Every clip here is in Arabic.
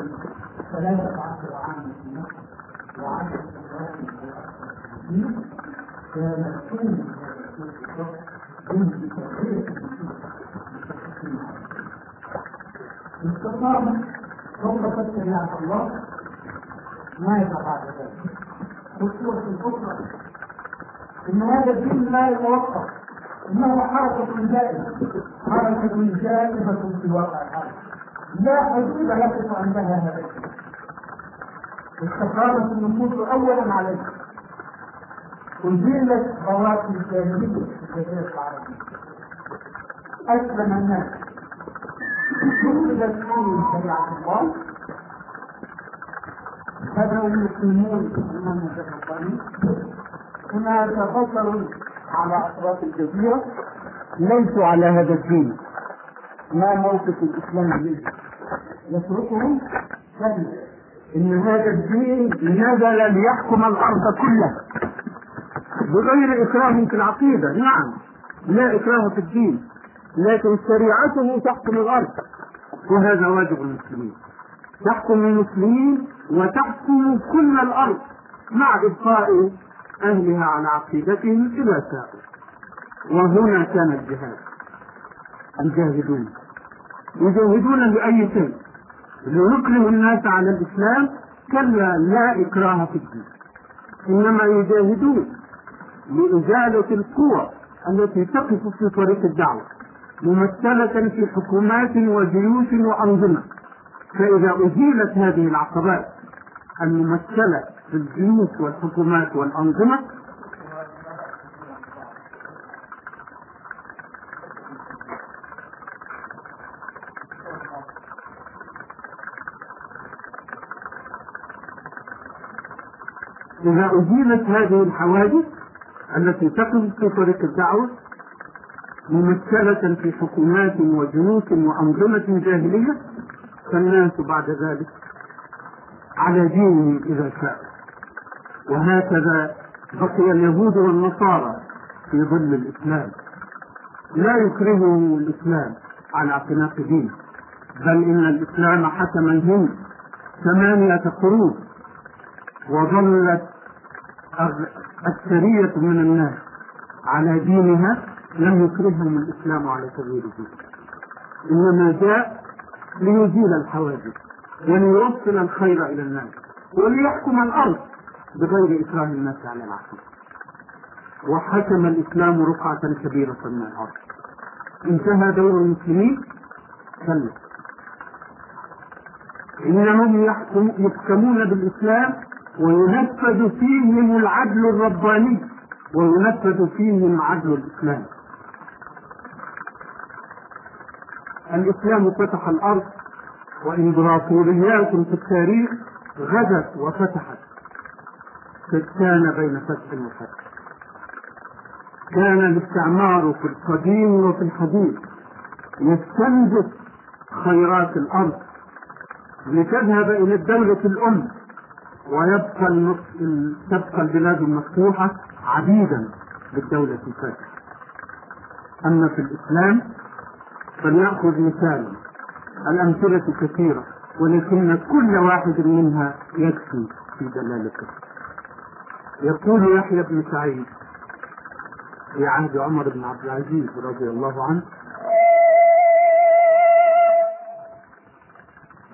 في سنوات في الدين كان كل من تغيير استقام طبقت شريعة الله ما يتقاعد ذلك والصورة الأخرى إن هذا الدين لا يتوقف إنه حركة دائمة حركة دائمة في واقع الحرب لا حدود يقف عندها هذا استقامت النفوس أولا عليه أزيلت بواكب الجاهلية في الجزيرة العربية. أسلم الناس. دخلت فيهم شريعة الله. بدأوا المسلمون أمام الرباني هناك بشر على أطراف الجزيرة. ليسوا على هذا الدين. ما موقف الإسلام منه يتركهم كذب إن هذا الدين نزل ليحكم الأرض كلها؟ بغير إكراه في العقيدة. نعم. لا إكراه في الدين. لكن شريعته تحكم الأرض. وهذا واجب المسلمين تحكم المسلمين وتحكم كل الأرض مع إبقاء أهلها على عقيدتهم إذا شاءوا وهنا كان الجهاد. الجاهدون يجاهدون بأي شيء. ليكره الناس على الإسلام كلا لا إكراه في الدين. إنما يجاهدون لإزالة القوى التي تقف في طريق الدعوة ممثلة في حكومات وجيوش وأنظمة. فإذا أزيلت هذه العقبات الممثلة في الجيوش والحكومات والأنظمة إذا أزيلت هذه الحوادث التي تقف في طريق الدعوة ممثلة في حكومات وجنوس وأنظمة جاهلية فالناس بعد ذلك على دينهم إذا شاءوا وهكذا بقي اليهود والنصارى في ظل الإسلام. لا يكرههم الإسلام على اعتناق دين بل إن الإسلام حكم الهند ثمانية قرون وظلت أكثرية من الناس على دينها لم يكرههم الإسلام على دين إنما جاء ليزيل الحواجز وليوصل الخير إلى الناس وليحكم الأرض بغير إكراه الناس على العقيدة. وحكم الإسلام رقعة كبيرة من الأرض. انتهى دور المسلمين كلا إنهم يحكم يحكمون بالإسلام وينفذ فيهم العدل الرباني وينفذ فيهم عدل الإسلام. الإسلام فتح الأرض وإمبراطوريات في التاريخ غدت وفتحت. كان بين فتح وفتح. كان الاستعمار في القديم وفي الحديث يستنزف خيرات الأرض. لتذهب إلى الدولة الأم. ويبقى تبقى البلاد المفتوحة عبيدا للدولة الفاتحة. أما في الإسلام فلنأخذ مثالا الأمثلة كثيرة ولكن كل واحد منها يكفي في دلالته. يقول يحيى بن سعيد في عهد عمر بن عبد العزيز رضي الله عنه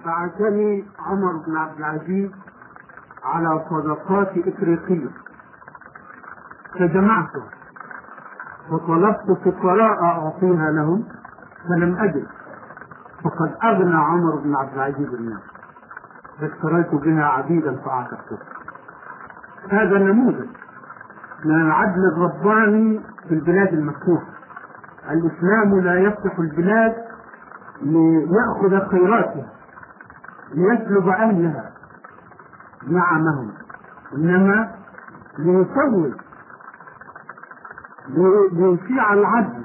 بعثني عمر بن عبد العزيز على صدقات إفريقية. فجمعتها وطلبت فقراء أعطيها لهم فلم أجد. فقد أغنى عمر بن عبد العزيز الناس. فاشتريت بها عبيدا فأعتقته. هذا نموذج. من العدل الرباني في البلاد المفتوحة. الإسلام لا يفتح البلاد ليأخذ خيراتها ليسلب أهلها نعمهم. إنما ليسوي ليشيع العدل.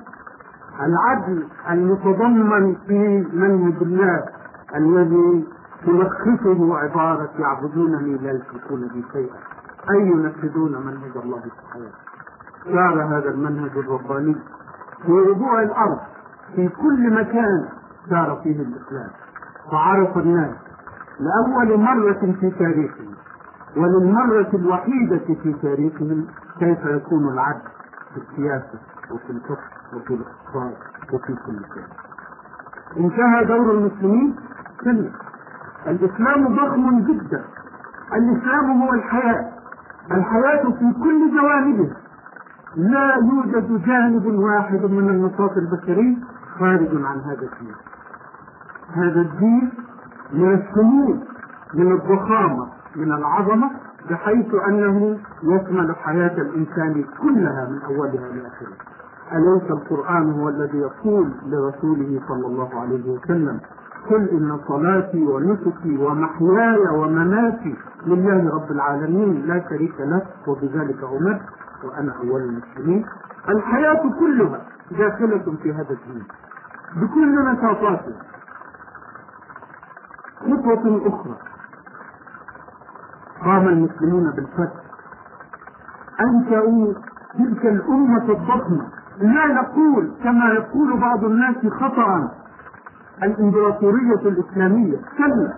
العدل المتضمن في منهج الله الذي تلخصه عبارة يعبدونني لا يشركون بي شيئا. أي ينفذون منهج الله سبحانه صار هذا المنهج الرباني. في ربوع الأرض في كل مكان سار فيه الإسلام. وعرف الناس لأول مرة في تاريخهم وللمرة الوحيدة في تاريخهم كيف يكون العدل في السياسة وفي الحكم وفي الإقتصاد وفي كل شيء. انتهى دور المسلمين كلا الإسلام ضخم جدا. الإسلام هو الحياة. الحياة في كل جوانبها لا يوجد جانب واحد من النشاط البشري خارج عن هذا الدين. هذا الدين من الشمول من الضخامة من العظمة بحيث أنه يشمل حياة الإنسان كلها من أولها لآخرها أليس القرآن هو الذي يقول لرسوله صلى الله عليه وسلم قل إن صلاتي ونسكي ومحياي ومماتي لله رب العالمين لا شريك له وبذلك أمرت وأنا أول المسلمين الحياة كلها داخلة في هذا الدين بكل نشاطاتها. خطوة أخرى. قام المسلمون بالفتح. أنشأوا تلك الأمة الضخمة. لا نقول كما يقول بعض الناس خطأ. الإمبراطورية الإسلامية. كلا.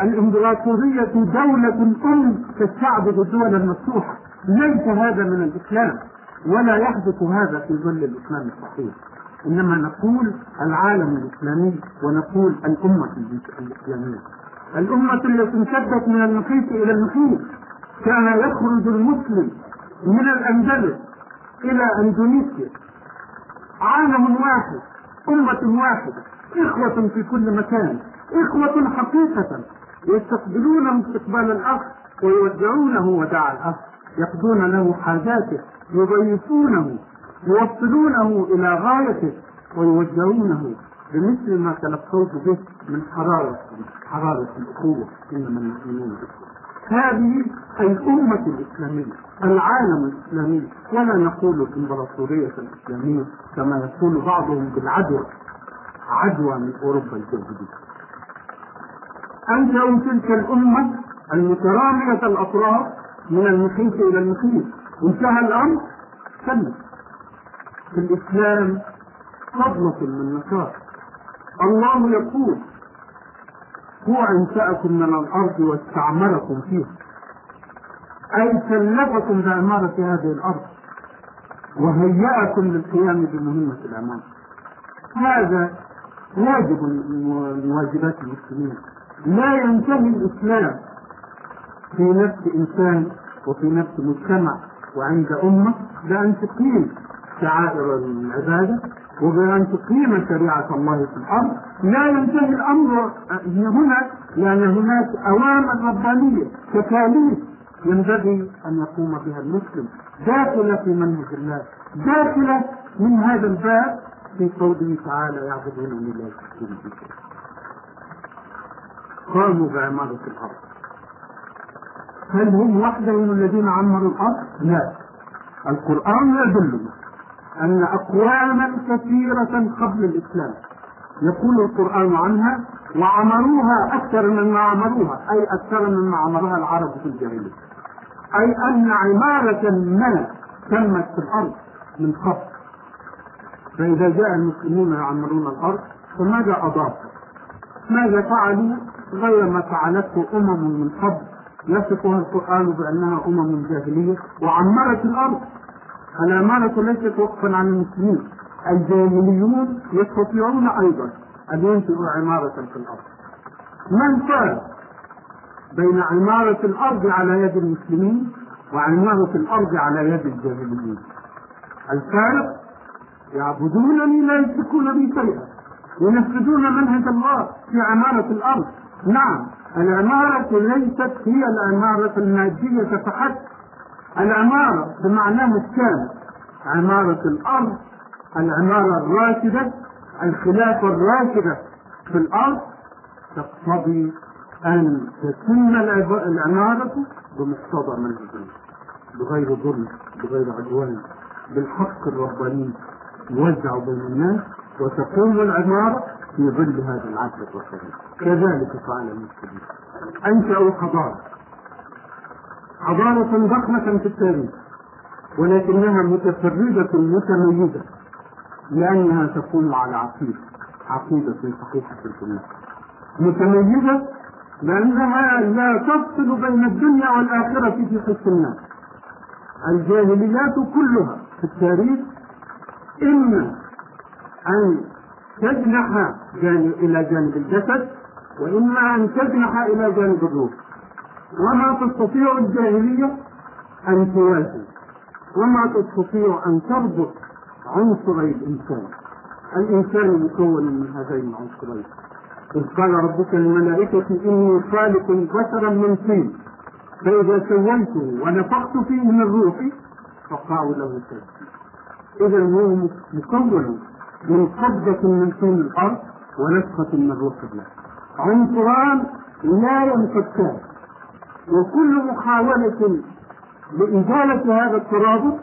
الإمبراطورية دولة أم تستعبد الدول المفتوحة. ليس هذا من الإسلام. ولا يحدث هذا في ظل الإسلام الصحيح. إنما نقول العالم الإسلامي ونقول الأمة الإسلامية. الأمة التي امتدت من المحيط إلى المحيط. كان يخرج المسلم من الأندلس إلى أندونيسيا. عالم واحد أمة واحدة إخوة في كل مكان إخوة حقيقة. يستقبلونه استقبال الأخ ويودعونه وداع الأخ. يقضون له حاجاته يضيفونه. يوصلونه إلى غايته ويوجهونه بمثل ما تلقوت به من حرارة حرارة الأخوة إنما المؤمنون هذه الأمة الإسلامية العالم الإسلامي ولا نقول الإمبراطورية الإسلامية كما يقول بعضهم بالعدوى عدوى من أوروبا الجديدة. أنشأوا تلك الأمة المترامية الأطراف من المحيط إلى المحيط. انتهى الأمر سلم. في الإسلام فضلة من نشاط الله يقول هو أنشأكم من الأرض واستعمركم فيها. أي كلفكم بعمارة هذه الأرض. وهيأكم للقيام بمهمة الأمانة. هذا واجب من واجبات المسلمين. لا ينتهي الإسلام في نفس إنسان وفي نفس مجتمع وعند أمة بأن تقيم شعائر العبادة وبأن تقيم شريعة الله في الأرض. لا ينتهي الأمر هنا لأن هناك أوامر ربانية تكاليف ينبغي أن يقوم بها المسلم. داخلة في منهج الله داخلة من هذا الباب في قوله تعالى يعبدون من لا يشركون قاموا بعمارة الأرض. هل هم وحدهم الذين عمروا الأرض؟ لا. القرآن يدلنا أن أقواما كثيرة قبل الإسلام. يقول القرآن عنها وعمروها أكثر مما عمروها أي أكثر مما عمرها العرب في الجاهلية. أي أن عمارة ما تمت في الأرض من قبل. فإذا جاء المسلمون يعمرون الأرض فماذا أضافوا؟ ماذا فعلوا؟ غير ما فعلته أمم من قبل. يصفها القرآن بأنها أمم جاهلية وعمرت الأرض. العمارة ليست وقفا عن المسلمين الجاهليون يستطيعون أيضا. أن ينشئوا عمارة في الأرض. من فرق بين عمارة الأرض على يد المسلمين وعمارة الأرض على يد الجاهليين. الفارق؟ يعبدونني لا يشركون بي شيئا. ينفذون منهج الله في عمارة الأرض. نعم العمارة ليست هي العمارة المادية فحسب العمارة بمعناها الشامل عمارة الأرض العمارة الراشدة الخلافة الراشدة في الأرض. تقتضي أن تتم العمارة بمقتضى منهج بغير ظلم بغير عدوان. بالحق الرباني يوزع بين الناس وتقوم العمارة في ظل هذا العدل البشري كذلك فعل المسلمين أنشأوا حضارة. حضارة ضخمة في التاريخ ولكنها متفردة متميزة لأنها تقوم على عقيدة عقيدة صحيحة الجنة متميزة لأنها لا تفصل بين الدنيا والآخرة في حس الناس. الجاهليات كلها في التاريخ إما أن تجنح إلى جانب الجسد وإما أن تجنح إلى جانب الروح. وما تستطيع الجاهلية أن توازن وما تستطيع أن تربط عنصري الإنسان. الإنسان مكون من هذين العنصرين. إذ قال ربك للملائكة إني خالق بشرا من طين فإذا سويته ونفخت فيه من روحي فقعوا له سجدا إذا هو مكون من قبضة من طين الأرض ونفخة من روح الله. عنصران لا ينفكان. وكل محاولة لإزالة هذا الترابط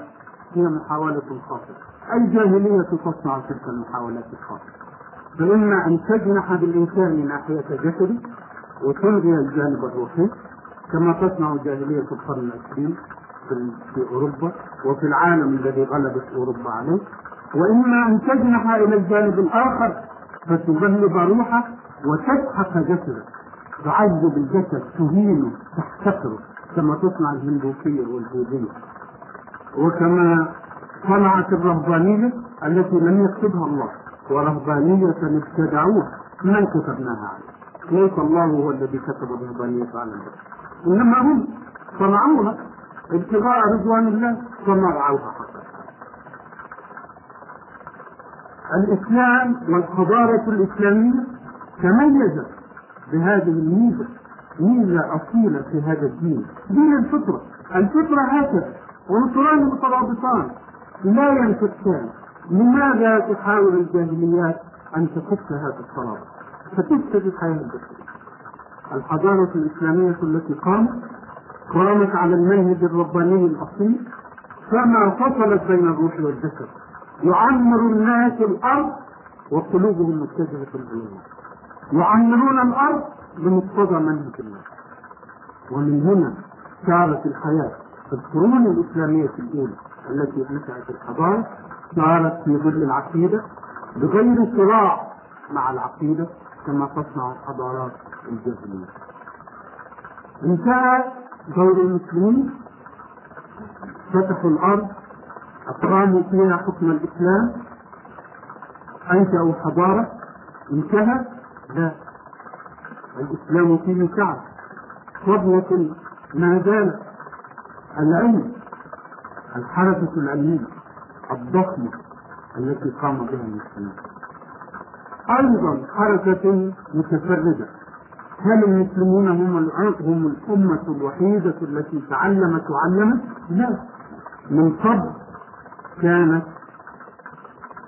هي محاولة خاطئة الجاهلية تصنع تلك المحاولات الخاطئة؟ فإما أن تجنح بالإنسان ناحية جسده وتلغي الجانب الروحي كما تصنع جاهلية القرن العشرين في أوروبا وفي العالم الذي غلبت أوروبا عليه. وإما أن تجنح إلى الجانب الآخر فتغلب روحه وتسحق جسده. تعذب الجسد تهينه تحتقره كما تصنع الهندوسية والبوذية وكما صنعت الرهبانية التي لم يكتبها الله. ورهبانية ابتدعوها. من كتبناها عليه ليس الله هو الذي كتب الرهبانية على البشر إنما هم صنعوها. ابتغاء رضوان الله صنعوها حقا الإسلام والحضارة الإسلامية تميزت بهذه الميزة ميزة أصيلة في هذا الدين. دين الفطرة. الفطرة هكذا. عنصران مترابطان. لا ينفكان. لماذا تحاول الجاهليات أن تفك هذا الترابط فتفسد الحياة البشرية الحضارة الإسلامية التي قامت قامت على المنهج الرباني الأصيل فما فصلت بين الروح والجسد. يعمر الناس الأرض وقلوبهم متجهة الله يعمرون الأرض بمقتضى منهج الله. ومن هنا صارت الحياة في القرون الإسلامية الأولى التي نشأت الحضارة صارت في ظل العقيدة بغير صراع مع العقيدة كما تصنع الحضارات الجاهلية. انتهى دور المسلمين. فتحوا الأرض. أقاموا فيها حكم الإسلام. أنشأوا حضارة. انتهى. لا الإسلام فيه شعب فضلة ما زالت. العلم. الحركة العلمية. الضخمة التي قام بها المسلمين أيضا حركة متفردة. هل المسلمون هم هم الأمة الوحيدة التي تعلمت وعلمت؟ لا. من قبل كانت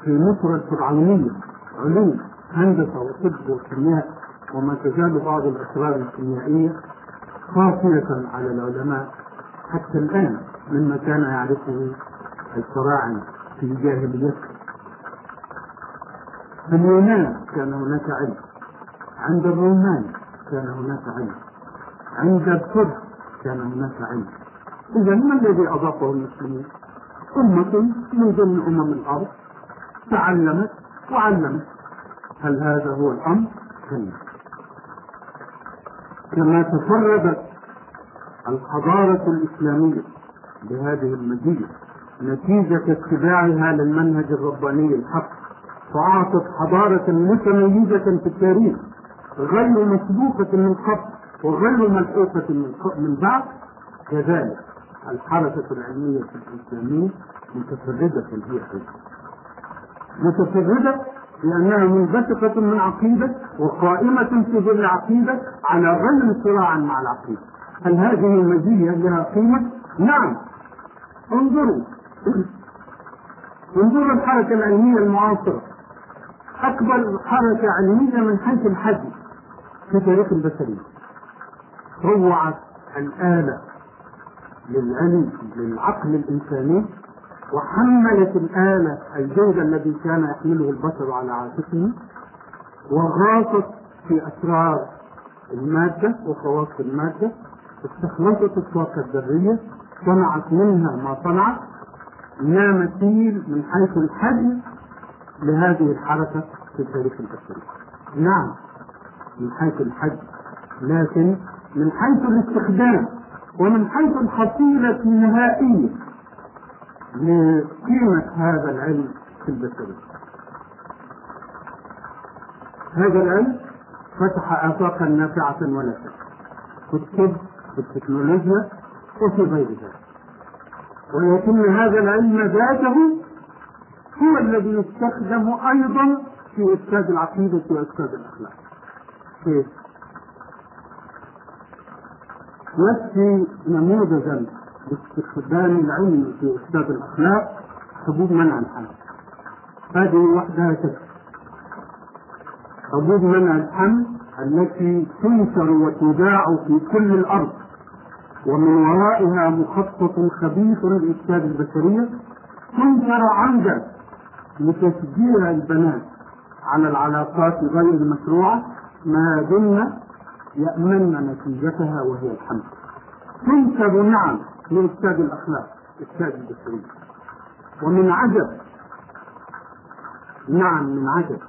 في مصر الفرعونية علوم. هندسة وطب وكيمياء وما تزال بعض الأسرار الكيميائية خافية على العلماء حتى الآن مما كان يعرفه الفراعنة في جاهليتهم في اليونان كان هناك علم. عند الرومان كان هناك علم. عند الفرس كان هناك علم. إذا ما الذي أضافه المسلمين؟ أمة من ضمن أمم الأرض تعلمت وعلمت. هل هذا هو الأمر؟ كلا كما تفردت الحضارة الإسلامية بهذه المزية نتيجة اتباعها للمنهج الرباني الحق فأعطت حضارة متميزة في التاريخ غير مسبوقة من قبل وغير ملحوقة من من بعد. كذلك الحركة العلمية الإسلامية متفردة هي متفردة لأنها منبثقة من عقيدة وقائمة في ظل عقيدة على غير صراع مع العقيدة. هل هذه المزية لها قيمة؟ نعم. انظروا. انظروا الحركة العلمية المعاصرة. أكبر حركة علمية من حيث الحجم في تاريخ البشرية. روعت الآلة للعلم للعقل الإنساني وحملت الآلة الجهد الذي كان يحمله البشر على عاتقه وغاصت في أسرار المادة وخواص المادة استخلصت الطاقة الذرية صنعت منها ما صنعت لا مثيل من حيث الحجم لهذه الحركة في التاريخ البشري. نعم من حيث الحجم لكن من حيث الاستخدام ومن حيث الحصيلة النهائية لقيمة هذا العلم في البشرية. هذا العلم فتح آفاقا نافعة ولا شك في الطب في التكنولوجيا وفي غير ذلك ولكن هذا العلم ذاته هو الذي يستخدم أيضا في إفساد العقيدة وإفساد الأخلاق. كيف؟ يكفي نموذجا باستخدام العلم في إفساد الأخلاق حبوب منع الحمل. هذه وحدها تكفي حبوب منع الحمل التي تنشر وتذاع في كل الأرض ومن ورائها مخطط خبيث لإفساد البشرية تنشر عمدا لتشجيع البنات على العلاقات غير المشروعة ما دمن يأمن نتيجتها وهي الحمل. تنسب نعم لإفساد الأخلاق إفساد البشرية ومن عجب نعم من عجب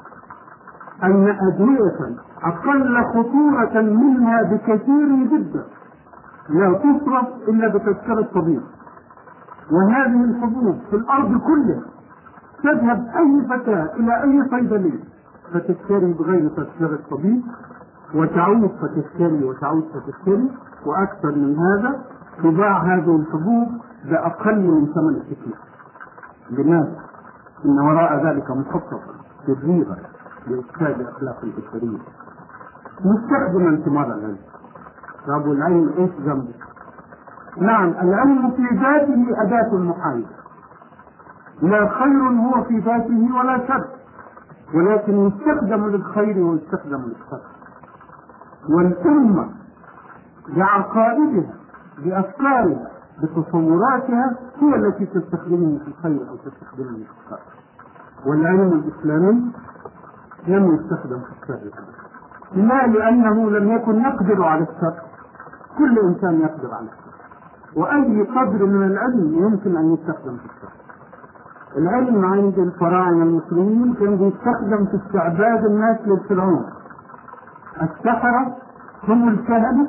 أن أدوية أقل خطورة منها بكثير جدا لا تصرف إلا بتذكرة طبيب. وهذه الحبوب في الأرض كلها تذهب أي فتاة إلى أي صيدلية فتشتري بغير تذكرة طبيب وتعود فتشتري وتعود فتشتري وأكثر من هذا تباع هذه الحبوب بأقل من ثمن التكلفة لماذا؟ إن وراء ذلك مخططا تدريبا لإفساد أخلاق البشرية مستخدما ثمار العلم طب العلم إيش ذنبه؟ نعم العلم في ذاته أداة محايدة. لا خير هو في ذاته ولا شر. ولكن يستخدم للخير ويستخدم للشر. والأمة بعقائدها بأفكارها بتصوراتها هي التي تستخدمه في الخير أو تستخدمه في الشر والعلم الإسلامي لم يستخدم في الشر لا لأنه لم يكن يقدر على الشر كل إنسان يقدر على الشر وأي قدر من العلم يمكن أن يستخدم في الشر العلم عند الفراعنة المسلمين كان بيستخدم في استعباد الناس للفرعون. السحرة هم الكهنة